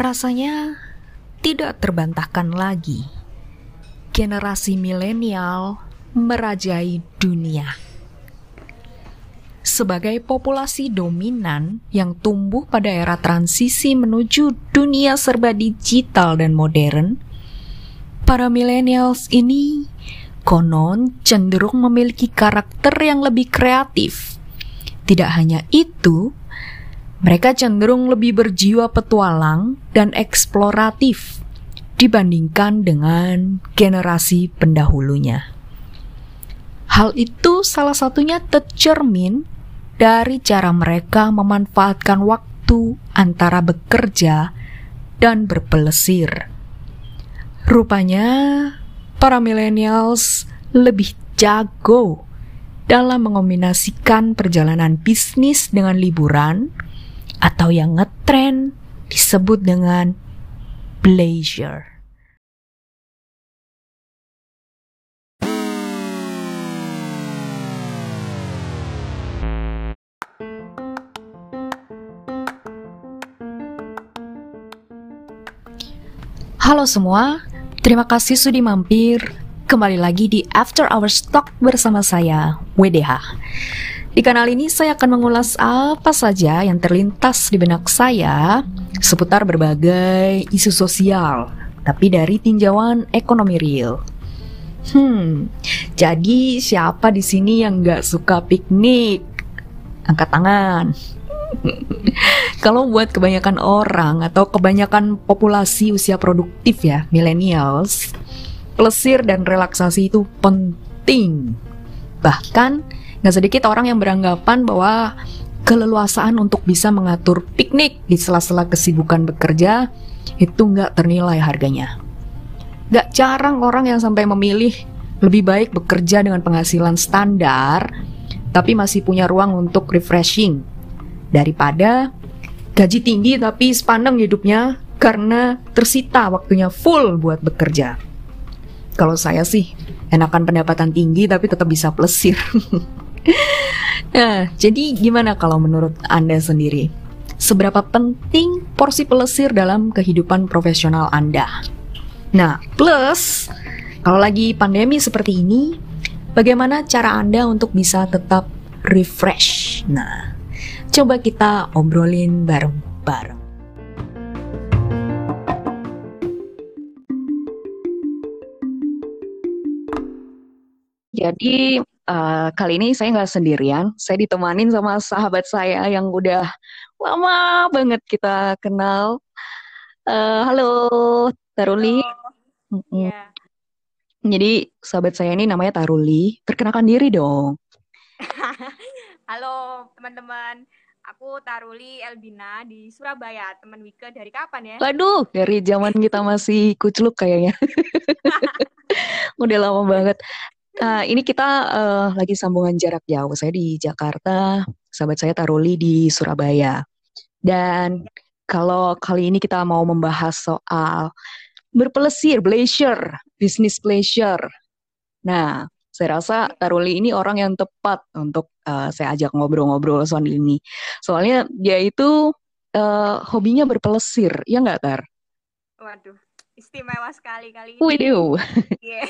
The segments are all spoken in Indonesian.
Rasanya tidak terbantahkan lagi. Generasi milenial merajai dunia. Sebagai populasi dominan yang tumbuh pada era transisi menuju dunia serba digital dan modern, para millennials ini konon cenderung memiliki karakter yang lebih kreatif. Tidak hanya itu, mereka cenderung lebih berjiwa petualang dan eksploratif dibandingkan dengan generasi pendahulunya. Hal itu salah satunya tercermin dari cara mereka memanfaatkan waktu antara bekerja dan berpelesir. Rupanya, para millennials lebih jago dalam mengombinasikan perjalanan bisnis dengan liburan atau yang ngetren disebut dengan pleasure. Halo semua, terima kasih sudah mampir kembali lagi di After Hours Talk bersama saya, WDH. Di kanal ini saya akan mengulas apa saja yang terlintas di benak saya seputar berbagai isu sosial, tapi dari tinjauan ekonomi real. Hmm, jadi siapa di sini yang nggak suka piknik? Angkat tangan. Kalau buat kebanyakan orang atau kebanyakan populasi usia produktif ya, millennials, plesir dan relaksasi itu penting. Bahkan Gak sedikit orang yang beranggapan bahwa keleluasaan untuk bisa mengatur piknik di sela-sela kesibukan bekerja itu nggak ternilai harganya. Gak jarang orang yang sampai memilih lebih baik bekerja dengan penghasilan standar, tapi masih punya ruang untuk refreshing daripada gaji tinggi tapi sepaneng hidupnya karena tersita waktunya full buat bekerja. Kalau saya sih enakan pendapatan tinggi tapi tetap bisa plesir. nah, jadi gimana kalau menurut Anda sendiri? Seberapa penting porsi pelesir dalam kehidupan profesional Anda? Nah, plus kalau lagi pandemi seperti ini, bagaimana cara Anda untuk bisa tetap refresh? Nah, coba kita obrolin bareng-bareng. Jadi uh, kali ini saya nggak sendirian, saya ditemanin sama sahabat saya yang udah lama banget kita kenal. Uh, halo, Taruli. Halo. Yeah. Jadi sahabat saya ini namanya Taruli. Perkenalkan diri dong. halo teman-teman. Aku Taruli Elbina di Surabaya, teman Wika dari kapan ya? Waduh, dari zaman kita masih kucluk kayaknya. Udah lama banget. Uh, ini kita uh, lagi sambungan jarak jauh. Saya di Jakarta, sahabat saya Taruli di Surabaya. Dan kalau kali ini kita mau membahas soal berpelesir, pleasure, business pleasure. Nah, saya rasa Taruli ini orang yang tepat untuk uh, saya ajak ngobrol-ngobrol soal ini. Soalnya dia itu uh, hobinya berpelesir, ya nggak Tar? Waduh, istimewa sekali kali ini. Waduh. Yeah.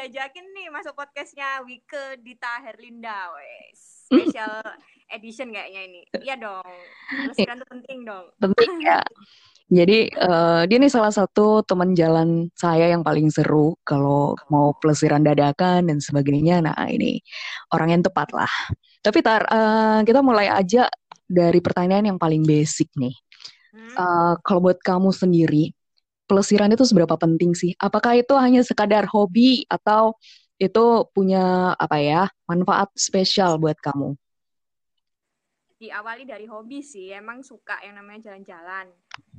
Diajakin nih masuk podcastnya Wike Dita Herlinda, wes. Special edition kayaknya ini. Iya dong. Pelesiran itu penting dong. Penting ya. Jadi uh, dia nih salah satu teman jalan saya yang paling seru kalau mau pelesiran dadakan dan sebagainya. Nah ini orang yang tepat lah. Tapi tar uh, kita mulai aja dari pertanyaan yang paling basic nih. Hmm? Uh, kalau buat kamu sendiri, pelesiran itu seberapa penting sih? Apakah itu hanya sekadar hobi atau itu punya apa ya manfaat spesial buat kamu? Diawali dari hobi sih, emang suka yang namanya jalan-jalan.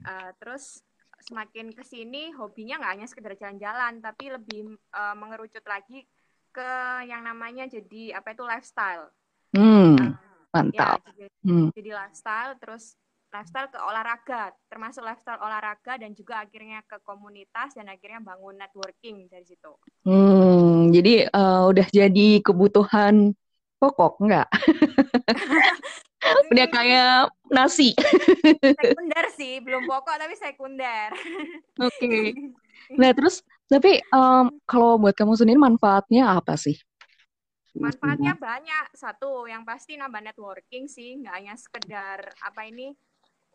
Uh, terus semakin ke sini hobinya nggak hanya sekedar jalan-jalan, tapi lebih uh, mengerucut lagi ke yang namanya jadi apa itu lifestyle. Hmm, uh, mantap. Ya, jadi, hmm. jadi lifestyle, terus lifestyle ke olahraga, termasuk lifestyle olahraga dan juga akhirnya ke komunitas dan akhirnya bangun networking dari situ. Hmm, jadi uh, udah jadi kebutuhan pokok enggak? Udah kayak nasi. sekunder sih, belum pokok tapi sekunder. Oke. Nah, terus tapi um, kalau buat kamu sendiri manfaatnya apa sih? Manfaatnya banyak. Satu, yang pasti nambah networking sih, nggak hanya sekedar apa ini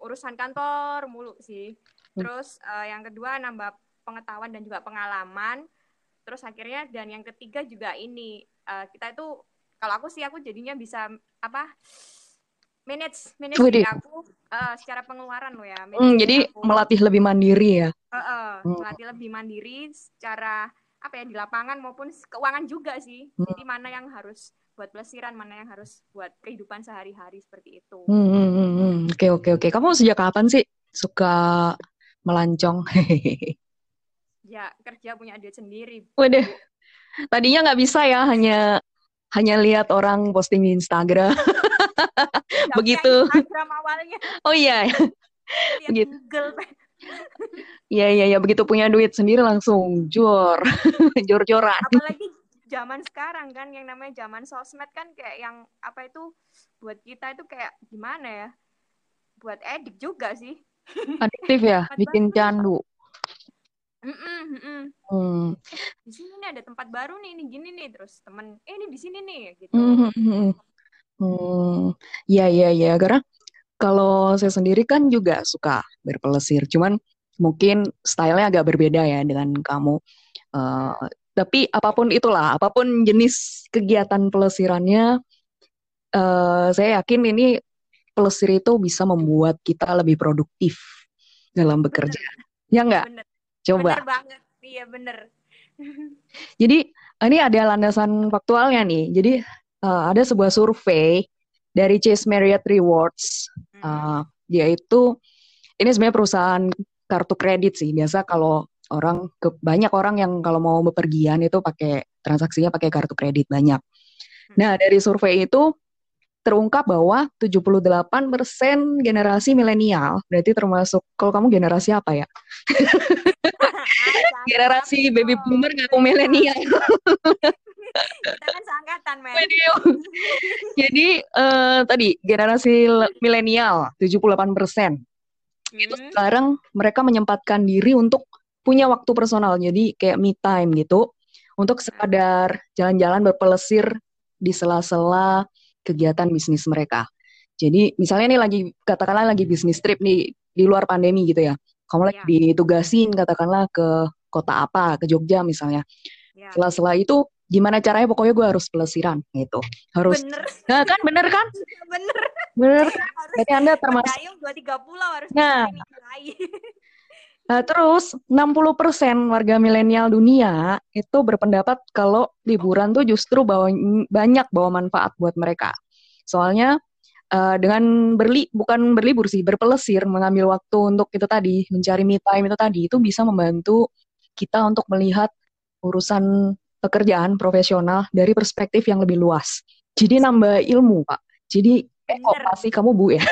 urusan kantor mulu sih. Hmm. Terus uh, yang kedua nambah pengetahuan dan juga pengalaman. Terus akhirnya dan yang ketiga juga ini uh, kita itu kalau aku sih aku jadinya bisa apa manage manage diri aku uh, secara pengeluaran lo ya. Hmm, jadi aku. melatih lebih mandiri ya. Uh, uh, hmm. Melatih lebih mandiri secara apa ya di lapangan maupun keuangan juga sih. Hmm. Jadi mana yang harus buat pelesiran, mana yang harus buat kehidupan sehari-hari seperti itu. Hmm, hmm, hmm, hmm. Oke oke oke. Kamu sejak kapan sih suka melancong? ya kerja punya duit sendiri. Waduh. Tadinya nggak bisa ya, hanya hanya lihat orang posting di Instagram. Begitu. Instagram awalnya. Oh iya. Begitu. Google. Iya iya iya begitu punya duit sendiri langsung jor jor-joran. Apalagi zaman sekarang kan yang namanya zaman sosmed kan kayak yang apa itu buat kita itu kayak gimana ya? Buat edik juga sih. Adiktif ya, bikin candu. Mm -mm, mm -mm. Hmm. Di sini nih ada tempat baru nih, ini gini nih terus temen, eh ini di sini nih gitu. Mm -hmm. Hmm, ya ya ya karena kalau saya sendiri kan juga suka berpelesir, cuman mungkin stylenya agak berbeda ya dengan kamu. Uh, tapi apa pun itulah, apa pun jenis kegiatan pelesirannya, uh, saya yakin ini pelesir itu bisa membuat kita lebih produktif dalam bekerja. Bener. Ya enggak? Bener. Coba. Bener banget. Iya bener. Jadi ini ada landasan faktualnya nih. Jadi uh, ada sebuah survei dari Chase Marriott Rewards. Uh, dia itu ini sebenarnya perusahaan kartu kredit sih. Biasa kalau orang ke, banyak orang yang kalau mau bepergian itu pakai transaksinya pakai kartu kredit banyak. Hmm. Nah, dari survei itu terungkap bahwa 78% generasi milenial, berarti termasuk kalau kamu generasi apa ya? generasi baby boomer ngaku milenial. Kita kan seangkatan, men. Jadi uh, tadi generasi milenial 78 persen hmm. itu sekarang mereka menyempatkan diri untuk punya waktu personal, jadi kayak me time gitu, untuk sekadar jalan-jalan berpelesir di sela-sela kegiatan bisnis mereka. Jadi misalnya nih lagi katakanlah lagi bisnis trip nih di luar pandemi gitu ya, kamu lagi yeah. ditugasin katakanlah ke kota apa, ke Jogja misalnya. Yeah. Setelah-setelah itu gimana caranya pokoknya gue harus pelesiran gitu harus bener. nah kan bener kan bener bener jadi anda termasuk dua tiga pulau harus nah Nah, terus 60% warga milenial dunia itu berpendapat kalau liburan tuh justru bawa banyak bawa manfaat buat mereka. Soalnya uh, dengan berli bukan berlibur sih, berpelesir, mengambil waktu untuk itu tadi, mencari me time itu tadi itu bisa membantu kita untuk melihat urusan pekerjaan profesional dari perspektif yang lebih luas. Jadi nambah ilmu, Pak. Jadi eh kok pasti kamu Bu ya.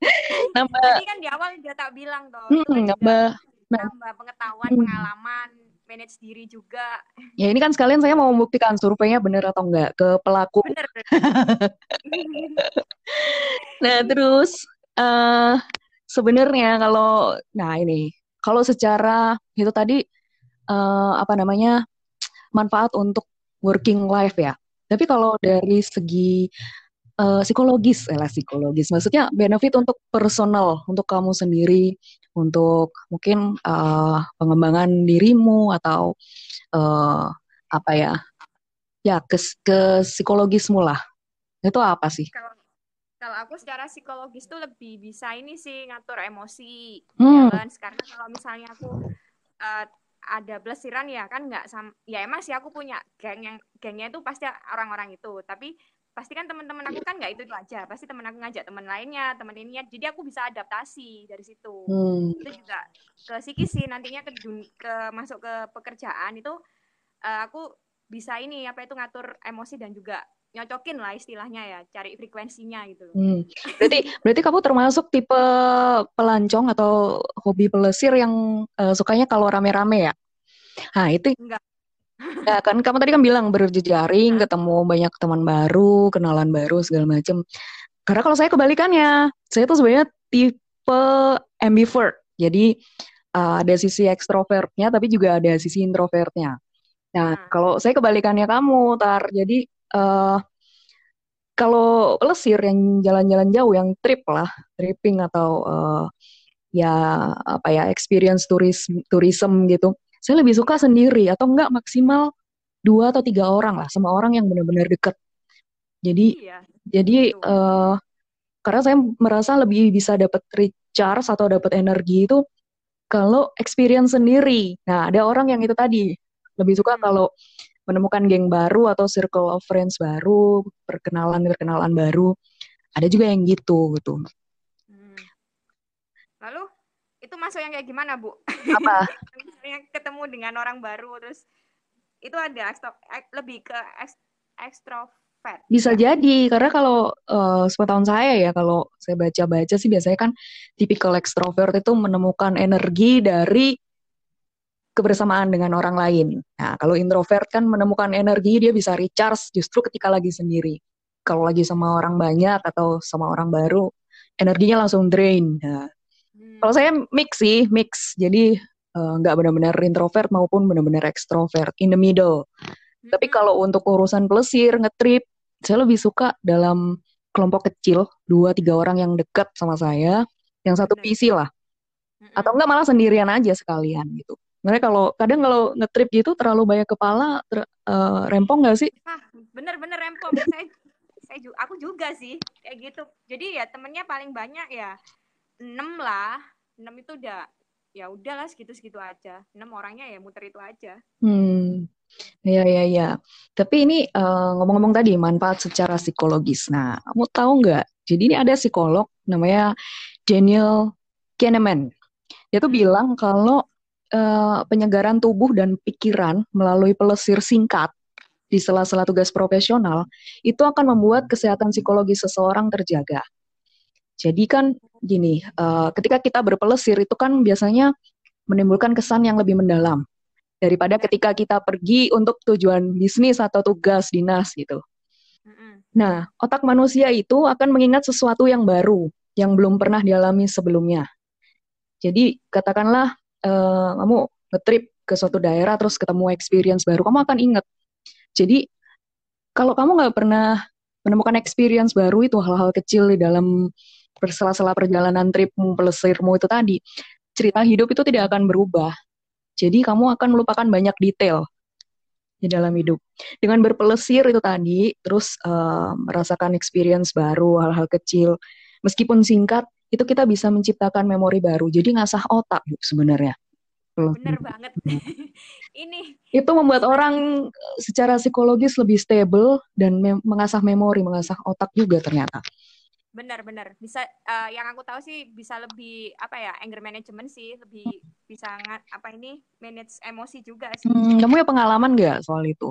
nambah Tadi kan di awal dia tak bilang toh. Hmm, nambah nambah pengetahuan, hmm. pengalaman, manage diri juga. Ya ini kan sekalian saya mau membuktikan surveinya benar atau enggak ke pelaku. Bener. nah, terus uh, sebenarnya kalau nah ini kalau secara itu tadi uh, apa namanya manfaat untuk working life ya. Tapi kalau dari segi uh, psikologis, eh lah psikologis, maksudnya benefit untuk personal, untuk kamu sendiri, untuk mungkin uh, pengembangan dirimu atau uh, apa ya, ya ke, ke psikologismu lah. Itu apa sih? Kalau, kalau aku secara psikologis tuh lebih bisa ini sih ngatur emosi. Hmm. Ya kan? Sekarang kalau misalnya aku uh, ada pelesiran ya kan nggak sam ya emang sih aku punya geng yang gengnya itu pasti orang-orang itu tapi pasti kan teman-teman aku kan nggak itu, itu aja pasti teman aku ngajak teman lainnya teman ini jadi aku bisa adaptasi dari situ hmm. itu juga ke psikis sih nantinya ke ke masuk ke pekerjaan itu uh, aku bisa ini apa itu ngatur emosi dan juga nyocokin lah istilahnya ya cari frekuensinya gitu Hmm. Berarti berarti kamu termasuk tipe pelancong atau hobi pelesir yang uh, sukanya kalau rame-rame ya? Nah itu enggak. Ya kan kamu tadi kan bilang berjejaring, ketemu banyak teman baru, kenalan baru segala macam. Karena kalau saya kebalikannya, saya tuh sebenarnya tipe ambivert. Jadi uh, ada sisi ekstrovertnya, tapi juga ada sisi introvertnya. Nah, hmm. kalau saya kebalikannya kamu, Tar. Jadi uh, kalau pelesir yang jalan-jalan jauh, yang trip lah, tripping atau uh, ya apa ya experience tourism tourism gitu saya lebih suka sendiri atau enggak maksimal dua atau tiga orang lah sama orang yang benar-benar deket jadi iya, jadi uh, karena saya merasa lebih bisa dapat recharge atau dapat energi itu kalau experience sendiri nah ada orang yang itu tadi lebih suka hmm. kalau menemukan geng baru atau circle of friends baru perkenalan perkenalan baru ada juga yang gitu gitu Lalu itu masuk yang kayak gimana, Bu? Apa? yang ketemu dengan orang baru terus itu ada ekstro, lebih ke ekstrovert. Bisa ya? jadi karena kalau uh, sepengetahuan saya ya kalau saya baca-baca sih biasanya kan tipikal ekstrovert itu menemukan energi dari kebersamaan dengan orang lain. Nah, kalau introvert kan menemukan energi dia bisa recharge justru ketika lagi sendiri. Kalau lagi sama orang banyak atau sama orang baru, energinya langsung drain. Nah, kalau saya mix sih, mix. Jadi nggak uh, benar-benar introvert maupun benar-benar ekstrovert, in the middle. Hmm. Tapi kalau untuk urusan pelesir, ngetrip, saya lebih suka dalam kelompok kecil, dua tiga orang yang dekat sama saya, yang satu visi lah. Atau enggak malah sendirian aja sekalian gitu. Sebenarnya kalau kadang kalau ngetrip gitu terlalu banyak kepala, ter, uh, rempong nggak sih? Ah, bener-bener rempong. saya, saya juga, aku juga sih kayak gitu. Jadi ya temennya paling banyak ya 6 lah 6 itu udah ya udahlah segitu-segitu aja 6 orangnya ya muter itu aja hmm Ya, ya, ya. Tapi ini uh, ngomong-ngomong tadi manfaat secara psikologis. Nah, kamu tahu nggak? Jadi ini ada psikolog namanya Daniel Kahneman. Dia tuh bilang kalau uh, penyegaran tubuh dan pikiran melalui pelesir singkat di sela-sela tugas profesional itu akan membuat kesehatan psikologis seseorang terjaga. Jadi kan gini, uh, ketika kita berpelesir itu kan biasanya menimbulkan kesan yang lebih mendalam daripada ketika kita pergi untuk tujuan bisnis atau tugas dinas gitu. Nah, otak manusia itu akan mengingat sesuatu yang baru yang belum pernah dialami sebelumnya. Jadi katakanlah uh, kamu ngetrip ke suatu daerah terus ketemu experience baru, kamu akan ingat. Jadi kalau kamu nggak pernah menemukan experience baru itu hal-hal kecil di dalam bersela-sela perjalanan tripmu, pelesirmu itu tadi, cerita hidup itu tidak akan berubah. Jadi kamu akan melupakan banyak detail di dalam hidup. Dengan berpelesir itu tadi, terus uh, merasakan experience baru, hal-hal kecil, meskipun singkat, itu kita bisa menciptakan memori baru. Jadi ngasah otak sebenarnya. Bener banget. Ini itu membuat orang secara psikologis lebih stable dan me mengasah memori, mengasah otak juga ternyata. Benar-benar bisa uh, yang aku tahu sih bisa lebih apa ya anger management sih lebih bisa apa ini manage emosi juga sih. Hmm, kamu ya pengalaman nggak soal itu?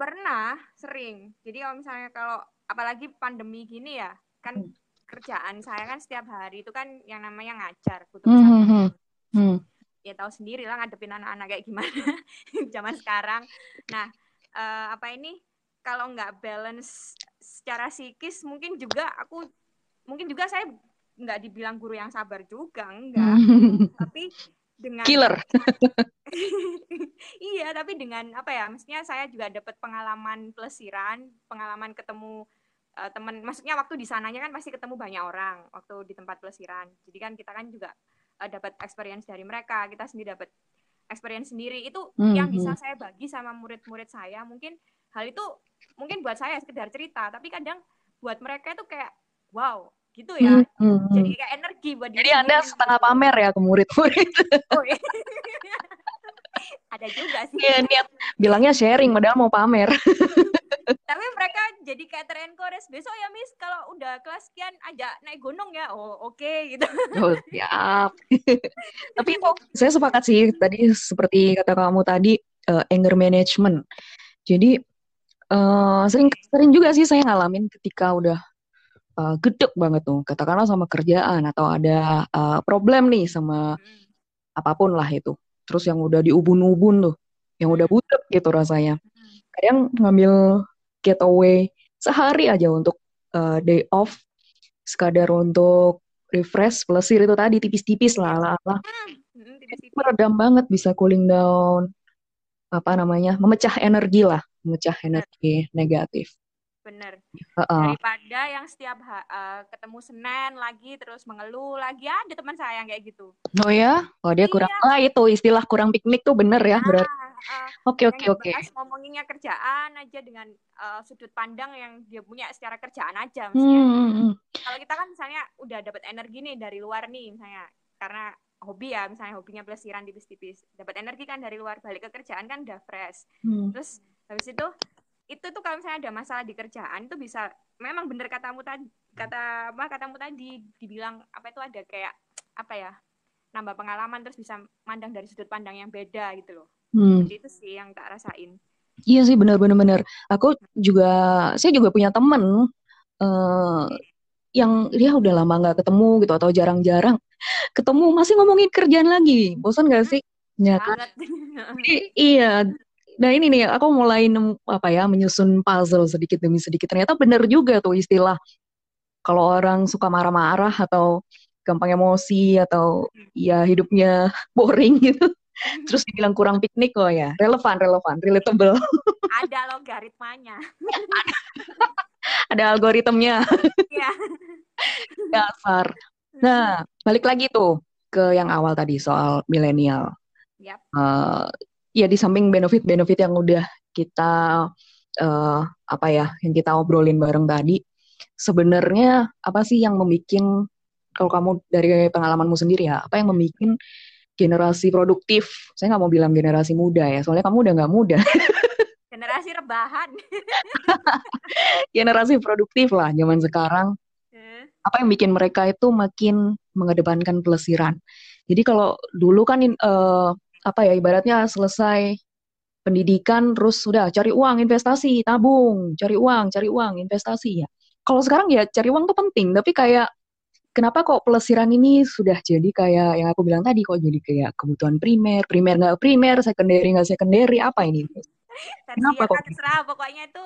Pernah, sering. Jadi kalau misalnya kalau apalagi pandemi gini ya kan hmm. kerjaan saya kan setiap hari itu kan yang namanya ngajar butuh hmm, hmm, hmm. hmm. Ya tahu sendiri lah ngadepin anak-anak kayak gimana zaman sekarang. Nah uh, apa ini kalau nggak balance secara psikis mungkin juga aku mungkin juga saya nggak dibilang guru yang sabar juga enggak. Tapi dengan killer. Iya tapi dengan apa ya maksudnya saya juga dapat pengalaman pelesiran pengalaman ketemu uh, teman maksudnya waktu di sananya kan pasti ketemu banyak orang waktu di tempat pelesiran. Jadi kan kita kan juga uh, dapat experience dari mereka kita sendiri dapat experience sendiri. Itu mm -hmm. yang bisa hmm. saya bagi sama murid-murid saya. Mungkin hal itu mungkin buat saya sekedar cerita tapi kadang buat mereka itu kayak wow gitu ya. Hmm, hmm, hmm. jadi kayak energi buat jadi anda setengah pamer ya ke murid-murid. Oh, iya. ada juga sih. Ya, niat bilangnya sharing padahal mau pamer. Tapi mereka jadi kayak terencourage besok ya miss kalau udah kelas sekian aja naik gunung ya. Oh oke okay, gitu. Oh siap. Tapi itu saya sepakat sih tadi seperti kata kamu tadi uh, anger management. Jadi Uh, sering sering juga sih saya ngalamin ketika udah uh, gedek banget tuh, katakanlah sama kerjaan atau ada uh, problem nih sama hmm. apa pun lah itu. Terus yang udah diubun-ubun tuh, yang udah hmm. butek gitu rasanya. Hmm. Kadang ngambil getaway sehari aja untuk uh, day off sekadar untuk refresh pelesir itu tadi tipis-tipis lah ala ala hmm, meredam banget bisa cooling down apa namanya memecah energi lah memecah energi negatif. Bener. Uh-uh. daripada yang setiap uh, ketemu Senin lagi terus mengeluh lagi ada teman saya yang kayak gitu. Oh ya? Oh dia iya. kurang ah itu istilah kurang piknik tuh bener ya nah, berarti. oke oke oke. ngomonginnya kerjaan aja dengan uh, sudut pandang yang dia punya secara kerjaan aja misalnya. hmm, hmm, hmm. kalau kita kan misalnya udah dapat energi nih dari luar nih misalnya karena hobi ya misalnya hobinya pelesiran tipis-tipis. Dapat energi kan dari luar balik ke kerjaan kan udah fresh. Hmm. terus habis itu itu tuh kalau misalnya ada masalah di kerjaan itu bisa memang bener katamu tadi kata apa katamu tadi dibilang apa itu ada kayak apa ya nambah pengalaman terus bisa mandang dari sudut pandang yang beda gitu loh. Hmm. Jadi itu sih yang tak rasain. Iya sih benar-benar benar aku juga saya juga punya temen uh, yang dia udah lama nggak ketemu gitu atau jarang-jarang ketemu masih ngomongin kerjaan lagi. Bosan gak sih? Ya kan iya Nah ini nih aku mulai apa ya menyusun puzzle sedikit demi sedikit. Ternyata benar juga tuh istilah kalau orang suka marah-marah atau gampang emosi atau ya hidupnya boring gitu. Terus dibilang kurang piknik oh ya, relevan, relevan, relatable. Ada logaritmanya. Ada algoritmnya. Iya. Dasar. Nah, balik lagi tuh ke yang awal tadi soal milenial. Yep. Uh, ya di samping benefit-benefit yang udah kita uh, apa ya yang kita obrolin bareng tadi sebenarnya apa sih yang membuat kalau kamu dari pengalamanmu sendiri ya apa yang membuat generasi produktif? Saya nggak mau bilang generasi muda ya soalnya kamu udah nggak muda. Generasi rebahan. Generasi produktif lah zaman sekarang. Hmm. apa yang bikin mereka itu makin mengedepankan pelesiran? Jadi kalau dulu kan uh, apa ya ibaratnya selesai pendidikan terus sudah cari uang investasi tabung cari uang cari uang investasi ya. Kalau sekarang ya cari uang tuh penting tapi kayak kenapa kok pelesiran ini sudah jadi kayak yang aku bilang tadi kok jadi kayak kebutuhan primer primer nggak primer secondary nggak secondary apa ini? Kenapa ya, kok? terserah pokoknya itu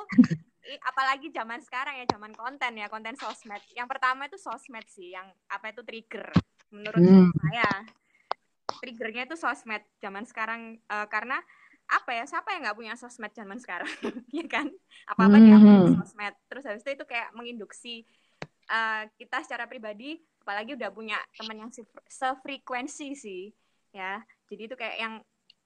apalagi zaman sekarang ya zaman konten ya konten sosmed. Yang pertama itu sosmed sih yang apa itu trigger menurut hmm. saya triggernya itu sosmed zaman sekarang uh, karena apa ya siapa yang nggak punya sosmed zaman sekarang? Ya kan? Apa apa mm -hmm. sosmed. Terus habis itu itu kayak menginduksi uh, kita secara pribadi apalagi udah punya teman yang sefrekuensi sih ya. Jadi itu kayak yang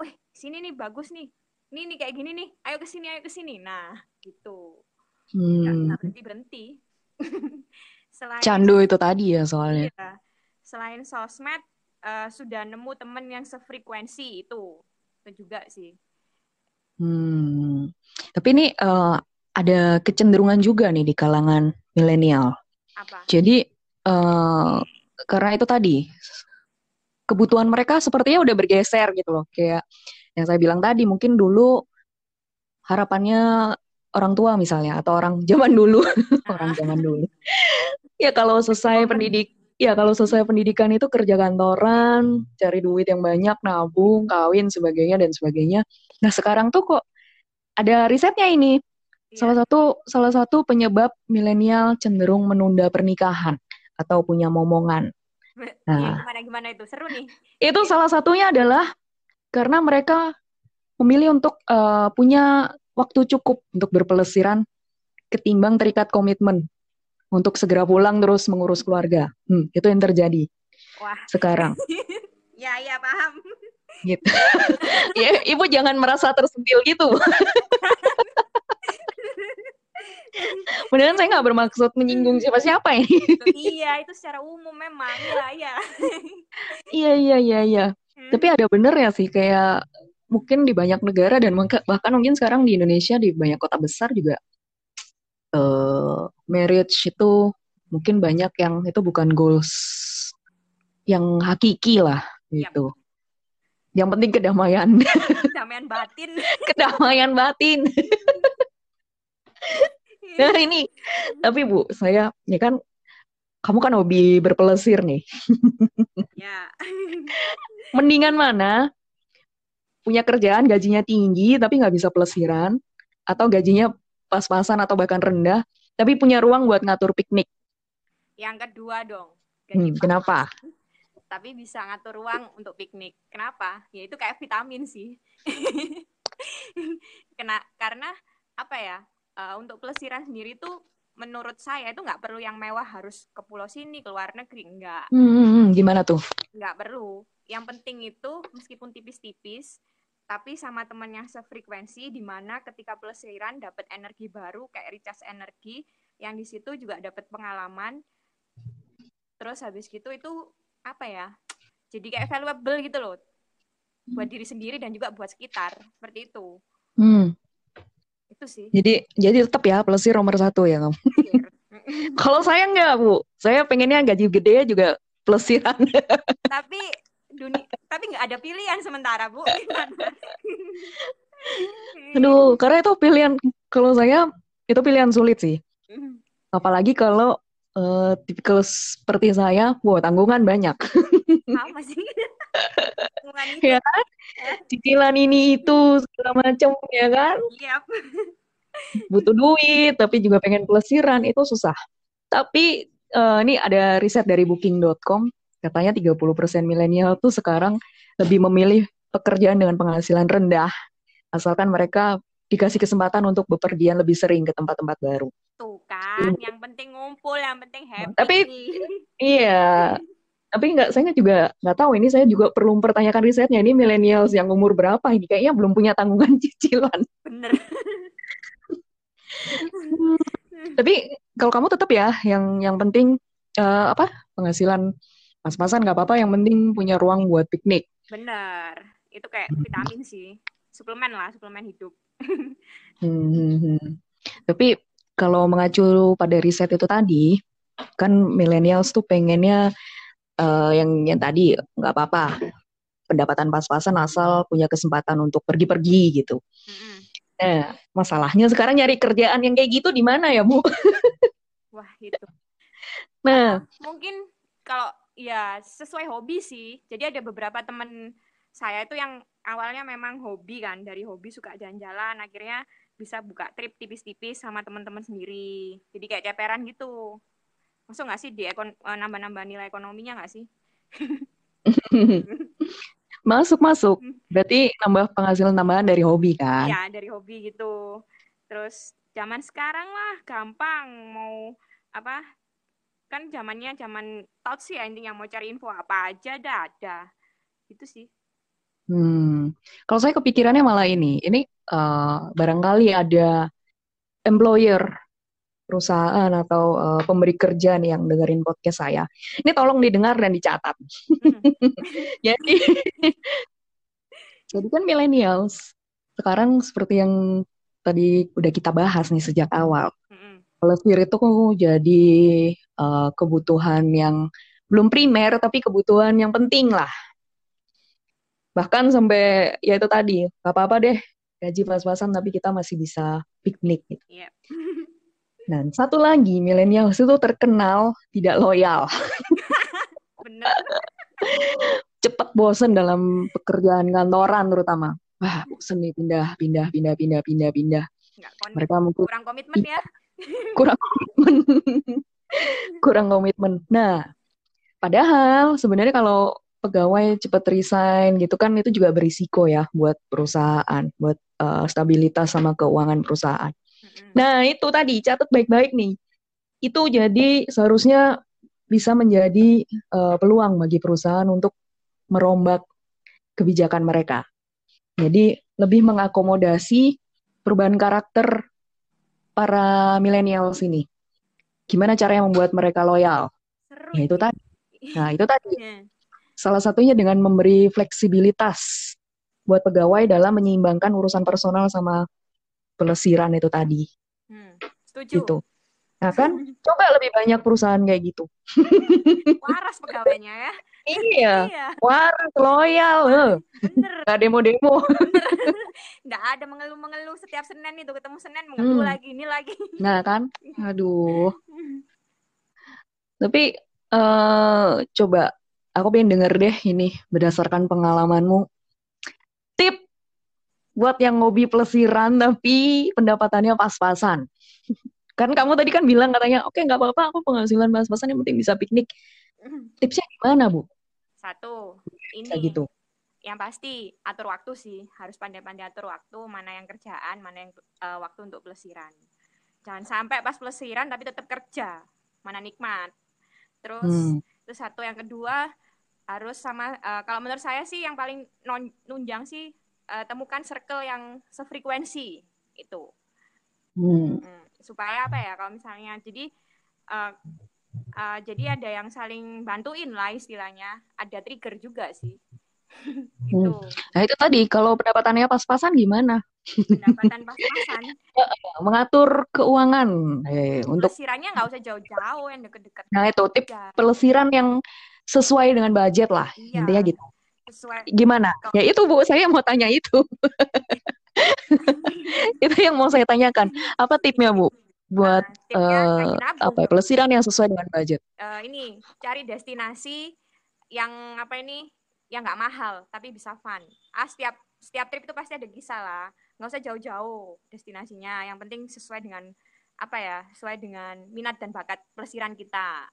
wih sini nih bagus nih. Ini nih kayak gini nih. Ayo ke sini ayo ke sini. Nah gitu. Hmm. nggak berhenti berhenti. Selain candu itu tadi ya soalnya. Ya, selain sosmed uh, sudah nemu temen yang sefrekuensi itu. Itu juga sih. Hmm. Tapi ini uh, ada kecenderungan juga nih di kalangan milenial. Jadi uh, karena itu tadi kebutuhan mereka sepertinya udah bergeser gitu loh. Kayak yang saya bilang tadi mungkin dulu harapannya orang tua misalnya atau orang zaman dulu. Orang zaman dulu. Ya kalau selesai pendidik ya kalau selesai pendidikan itu kerja kantoran, cari duit yang banyak, nabung, kawin, sebagainya dan sebagainya. Nah sekarang tuh kok ada risetnya ini. Iya. Salah satu salah satu penyebab milenial cenderung menunda pernikahan atau punya momongan. Nah, ya, gimana gimana itu seru nih. Itu salah satunya adalah karena mereka memilih untuk uh, punya waktu cukup untuk berpelesiran ketimbang terikat komitmen untuk segera pulang terus mengurus keluarga. Hmm, itu yang terjadi Wah. sekarang. ya, ya paham. Gitu. ya, ibu jangan merasa tersentil gitu. Beneran saya nggak bermaksud menyinggung siapa-siapa ini. iya, itu secara umum memang. Iya, iya. iya, iya, iya, iya. Hmm. Tapi ada bener ya sih kayak mungkin di banyak negara dan bahkan mungkin sekarang di Indonesia di banyak kota besar juga uh, marriage itu mungkin banyak yang itu bukan goals yang hakiki lah gitu. Yep. Yang penting kedamaian. Kedamaian batin. kedamaian batin. nah ini, tapi Bu, saya ya kan kamu kan hobi berpelesir nih. ya. Mendingan mana? Punya kerjaan gajinya tinggi tapi nggak bisa pelesiran, atau gajinya pas-pasan atau bahkan rendah tapi punya ruang buat ngatur piknik. Yang kedua dong. Hmm, gaji kenapa? Tapi bisa ngatur ruang untuk piknik. Kenapa? Ya itu kayak vitamin sih. Kena karena apa ya? eh, untuk pelesiran sendiri tuh menurut saya itu nggak perlu yang mewah harus ke pulau sini ke luar negeri nggak Hmm, hmm, hmm, gimana tuh? nggak perlu. Yang penting itu meskipun tipis-tipis, tapi sama temen yang sefrekuensi, di mana ketika pelesiran dapat energi baru kayak recharge energi, yang di situ juga dapat pengalaman. Terus habis gitu itu apa ya? Jadi kayak valuable gitu loh, buat diri sendiri dan juga buat sekitar, seperti itu. Hmm, Itu sih. jadi jadi tetap ya pelesir nomor satu ya kamu. Kalau saya enggak bu, saya pengennya gaji gede juga pelesiran. tapi dunia, tapi nggak ada pilihan sementara bu. Aduh, karena itu pilihan kalau saya itu pilihan sulit sih. Apalagi kalau eh, tipikal seperti saya, wow tanggungan banyak. Apa sih? Ya kan? Cicilan ini itu segala macam ya kan? Iya. Butuh duit, tapi juga pengen pelesiran itu susah. Tapi eh, ini ada riset dari booking.com, katanya 30% milenial tuh sekarang lebih memilih pekerjaan dengan penghasilan rendah, asalkan mereka dikasih kesempatan untuk bepergian lebih sering ke tempat-tempat baru. Tuh kan, yang penting ngumpul, yang penting happy. Tapi- Iya, tapi nggak, saya juga nggak tahu ini saya juga perlu mempertanyakan risetnya ini millennials yang umur berapa ini kayaknya belum punya tanggungan cicilan. bener. Tapi kalau kamu tetap ya yang yang penting eh, apa penghasilan pas-pasan nggak apa-apa, yang penting punya ruang buat piknik. Bener. Itu kayak vitamin sih. Suplemen lah, suplemen hidup. Hmm, hmm, hmm. Tapi kalau mengacu pada riset itu tadi, kan millennials tuh pengennya eh, yang yang tadi nggak apa-apa pendapatan pas-pasan asal punya kesempatan untuk pergi-pergi gitu. Mm-mm. Nah, masalahnya sekarang nyari kerjaan yang kayak gitu di mana ya, Bu? Wah, itu. Nah, Mungkin kalau ya sesuai hobi sih. Jadi ada beberapa temen saya itu yang awalnya memang hobi kan. Dari hobi suka jalan-jalan. Akhirnya bisa buka trip tipis-tipis sama teman-teman sendiri. Jadi kayak ceperan gitu. Masuk nggak sih di ekon- eh, nambah-nambah nilai ekonominya nggak sih? masuk-masuk. Berarti nambah penghasilan tambahan dari hobi kan? Iya, dari hobi gitu. Terus zaman sekarang lah gampang mau apa? Kan zamannya zaman touch sih ya intinya mau cari info apa aja dah ada. Itu sih. Hmm. Kalau saya kepikirannya malah ini, ini eh, barangkali ada employer perusahaan atau eh, pemberi kerja nih yang dengerin podcast saya. Ini tolong didengar dan dicatat. Hmm. Jadi, jadi kan millennials sekarang seperti yang tadi udah kita bahas nih sejak awal. Mm-mm. Pelesir itu jadi eh, kebutuhan yang belum primer tapi kebutuhan yang penting lah. Bahkan sampai ya itu tadi, gak apa-apa deh gaji pas-pasan tapi kita masih bisa piknik gitu. Iya. Dan satu lagi, millennials itu terkenal tidak loyal. Bener. Cepat bosen dalam pekerjaan kantoran terutama. Wah, bosen nih pindah, pindah, pindah, pindah, pindah, pindah. Mereka mungkin kurang komitmen ya. kurang komitmen. Kurang komitmen. Nah, padahal sebenarnya kalau pegawai cepat resign gitu kan itu juga berisiko ya buat perusahaan, buat eh, stabilitas sama keuangan perusahaan. Nah, itu tadi catat baik-baik nih. Itu jadi seharusnya bisa menjadi eh, peluang bagi perusahaan untuk merombak kebijakan mereka. Jadi lebih mengakomodasi perubahan karakter para millennials ini. Gimana caranya membuat mereka loyal? Seru. Ya itu tadi. Nah, itu tadi. Iya. Salah satunya dengan memberi fleksibilitas buat pegawai dalam menyeimbangkan urusan personal sama pelesiran itu tadi. Hmm. Setuju. Gitu. Nah kan, coba lebih banyak perusahaan kayak gitu. Waras pegawainya ya. Iya, Iya. waras, loyal. Bener. Nggak demo-demo. Nggak ada mengeluh-mengeluh setiap Senin itu ketemu Senin mengeluh Hmm. lagi ini lagi. Nah kan, aduh. Tapi eh coba, aku pengen denger deh ini berdasarkan pengalamanmu. Tip buat yang hobi pelesiran tapi pendapatannya pas-pasan. Kan kamu tadi kan bilang katanya, oke nggak apa-apa, aku penghasilan pas-pasan yang penting bisa piknik. Tipsnya gimana, Bu? Satu, ini gitu. yang pasti atur waktu sih, harus pandai-pandai atur waktu, mana yang kerjaan, mana yang eh, waktu untuk pelesiran. Jangan sampai pas pelesiran tapi tetap kerja, mana nikmat. Terus, Hmm. terus satu yang kedua harus sama, eh, kalau menurut saya sih yang paling non- nunjang sih eh, temukan circle yang sefrekuensi itu. Hmm. Hmm, supaya apa ya kalau misalnya jadi eh, eh, jadi ada yang saling bantuin lah istilahnya ada trigger juga sih itu Nah itu tadi, kalau pendapatannya pas-pasan gimana? Pendapatan pas-pasan Mengatur keuangan eh, untuk pelesirannya nggak usah jauh-jauh yang deket-deket Nah itu tips pelesiran yang sesuai dengan budget lah. iya Intinya gitu. sesuai Gimana? Ya itu Bu, saya mau tanya itu. itu yang mau saya tanyakan. Apa tipnya Bu buat Nah, eh, nabung. apa ya, pelesiran yang sesuai dengan budget? Eh, ini cari destinasi yang apa ini yang nggak mahal tapi bisa fun ah setiap setiap trip itu pasti ada kisah lah nggak usah jauh-jauh destinasinya yang penting sesuai dengan apa ya sesuai dengan minat dan bakat pelesiran kita.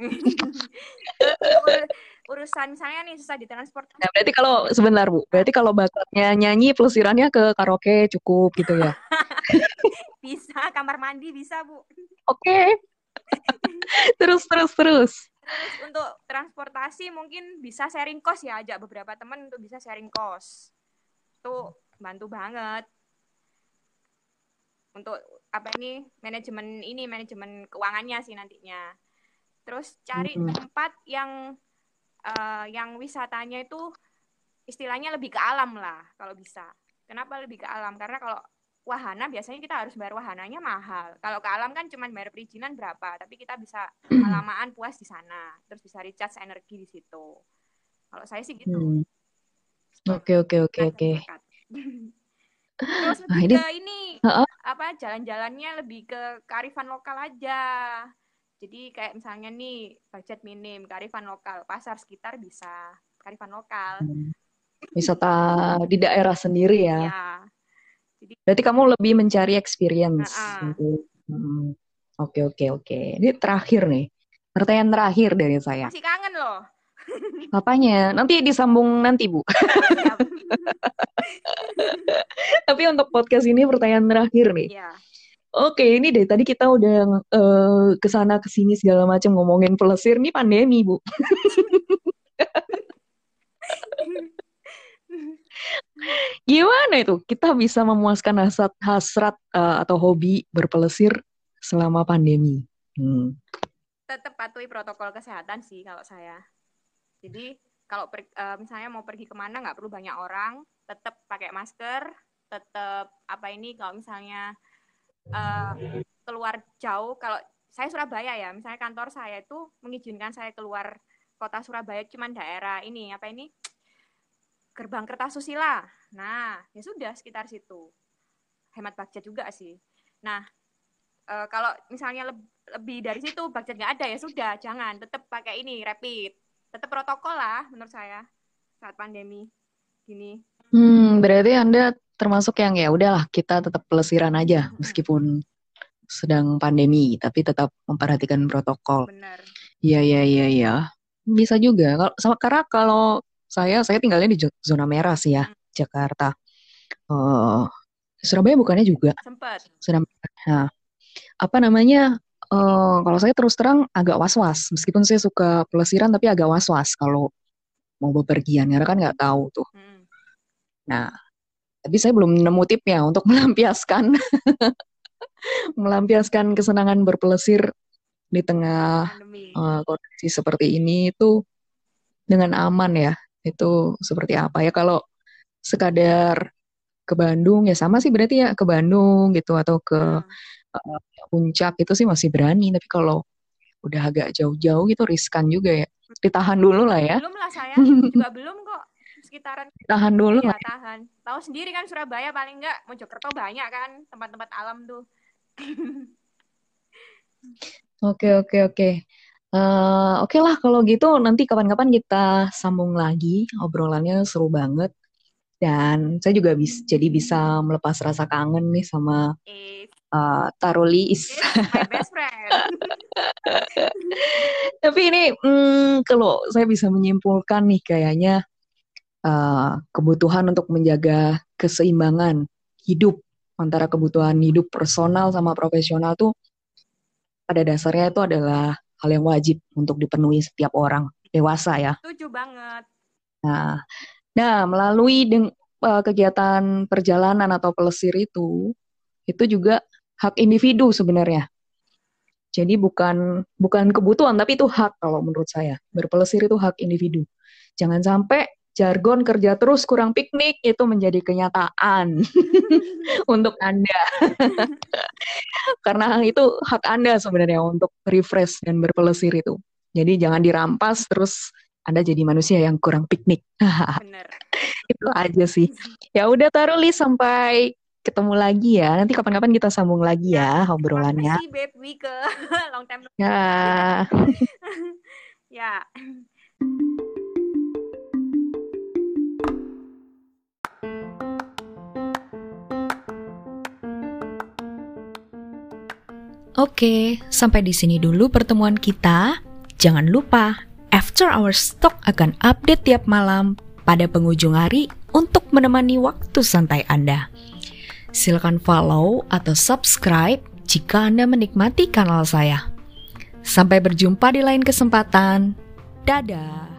Ur- urusan misalnya nih susah di transportasi Nah, berarti kalau sebentar Bu, berarti kalau bakatnya nyanyi pelesirannya ke karaoke cukup gitu ya. bisa kamar mandi bisa bu Oke. terus terus terus. Terus untuk transportasi mungkin bisa sharing cost ya. Ajak beberapa teman untuk bisa sharing cost. Itu bantu banget. Untuk apa ini manajemen ini manajemen keuangannya sih nantinya. Terus cari Mm-mm. tempat yang eh, yang wisatanya itu istilahnya lebih ke alam lah kalau bisa. Kenapa lebih ke alam? Karena kalau wahana biasanya kita harus bayar wahananya mahal kalau ke alam kan cuma bayar perizinan berapa tapi kita bisa lama-lamaan puas di sana terus bisa recharge energi di situ kalau saya sih gitu Hmm. Oke oke oke oke. Terus lebih ke ini apa jalan-jalannya lebih ke kearifan lokal aja. Jadi kayak misalnya nih budget minim kearifan lokal, pasar sekitar bisa kearifan lokal. Wisata di daerah sendiri ya. Ya. Berarti kamu lebih mencari experience. Gitu. Hmm. Oke oke oke. Ini terakhir nih. Pertanyaan terakhir dari saya. Masih kangen loh. Apanya? Nanti disambung nanti, Bu. Tapi untuk podcast ini pertanyaan terakhir nih. Iya. Oke, ini deh tadi kita udah eh, ke sana ke sini segala macam ngomongin pelesir nih pandemi, Bu. Gimana itu? Kita bisa memuaskan hasrat hasrat eh, atau hobi berpelesir selama pandemi. Hmm. Tetap patuhi protokol kesehatan sih kalau saya. Jadi kalau per- eh, misalnya mau pergi ke mana nggak perlu banyak orang, tetap pakai masker, tetap apa ini kalau misalnya eh, keluar jauh, kalau saya Surabaya ya, misalnya kantor saya itu mengizinkan saya keluar kota Surabaya cuman daerah ini apa ini gerbang Kertasusila. Nah, ya sudah sekitar situ. Hemat budget juga sih. Nah, eh, kalau misalnya leb- lebih dari situ budget nggak ada ya sudah, jangan. Tetap pakai ini rapid. Tetap protokol lah menurut saya saat pandemi gini. Hmm, berarti Anda termasuk yang ya udahlah kita tetap pelesiran aja Mm-mm. meskipun sedang pandemi, tapi tetap memperhatikan protokol. Bener. Iya, iya, iya, iya. Bisa juga. Kalau sama karena kalau saya saya tinggalnya di zona merah sih ya, Jakarta. Eh, Surabaya bukannya juga merah. Nah, apa namanya? eh, kalau saya terus terang agak was-was, meskipun saya suka pelesiran tapi agak was-was kalau mau bepergian karena kan nggak tahu tuh. Mm. Nah, tapi saya belum nemu tipnya untuk melampiaskan melampiaskan kesenangan berpelesir di tengah Pandemi. eh, kondisi seperti ini itu dengan aman ya. Itu seperti apa ya kalau sekadar ke Bandung ya sama sih berarti ya ke Bandung gitu atau ke Hmm. eh, puncak itu sih masih berani tapi kalau udah agak jauh-jauh gitu riskan juga ya. Ditahan dulu lah ya. Belum lah saya, juga belum kok. Sekitaran Tahan dulu ya lah. tahan. Tahu sendiri kan Surabaya paling enggak Mojokerto banyak kan tempat-tempat alam tuh. Oke, oke, oke. Eh, oke lah kalau gitu nanti kapan-kapan kita sambung lagi. Obrolannya seru banget. Dan saya juga bis, jadi bisa melepas rasa kangen nih sama Eh, uh, Taruli is my best friend. Tapi ini hmm, kalau saya bisa menyimpulkan nih kayaknya uh, kebutuhan untuk menjaga keseimbangan hidup antara kebutuhan hidup personal sama profesional tuh pada dasarnya itu adalah hal yang wajib untuk dipenuhi setiap orang dewasa ya. Setuju banget. Nah, nah melalui deng, uh, kegiatan perjalanan atau pelesir itu, itu juga hak individu sebenarnya. Jadi bukan bukan kebutuhan tapi itu hak kalau menurut saya. Berpelesir itu hak individu. Jangan sampai jargon kerja terus kurang piknik itu menjadi kenyataan untuk Anda. Karena itu hak Anda sebenarnya untuk refresh dan berpelesir itu. Jadi jangan dirampas terus Anda jadi manusia yang kurang piknik. Itu aja sih. Ya udah taruh li sampai ketemu lagi ya. Nanti kapan-kapan kita sambung lagi ya, ya obrolannya. Terima kasih Babe Wike. Long time. Ya. ya. Oke, sampai di sini dulu pertemuan kita. Jangan lupa, After Our Stock akan update tiap malam pada penghujung hari untuk menemani waktu santai Anda. Silakan follow atau subscribe jika Anda menikmati kanal saya. Sampai berjumpa di lain kesempatan. Dadah.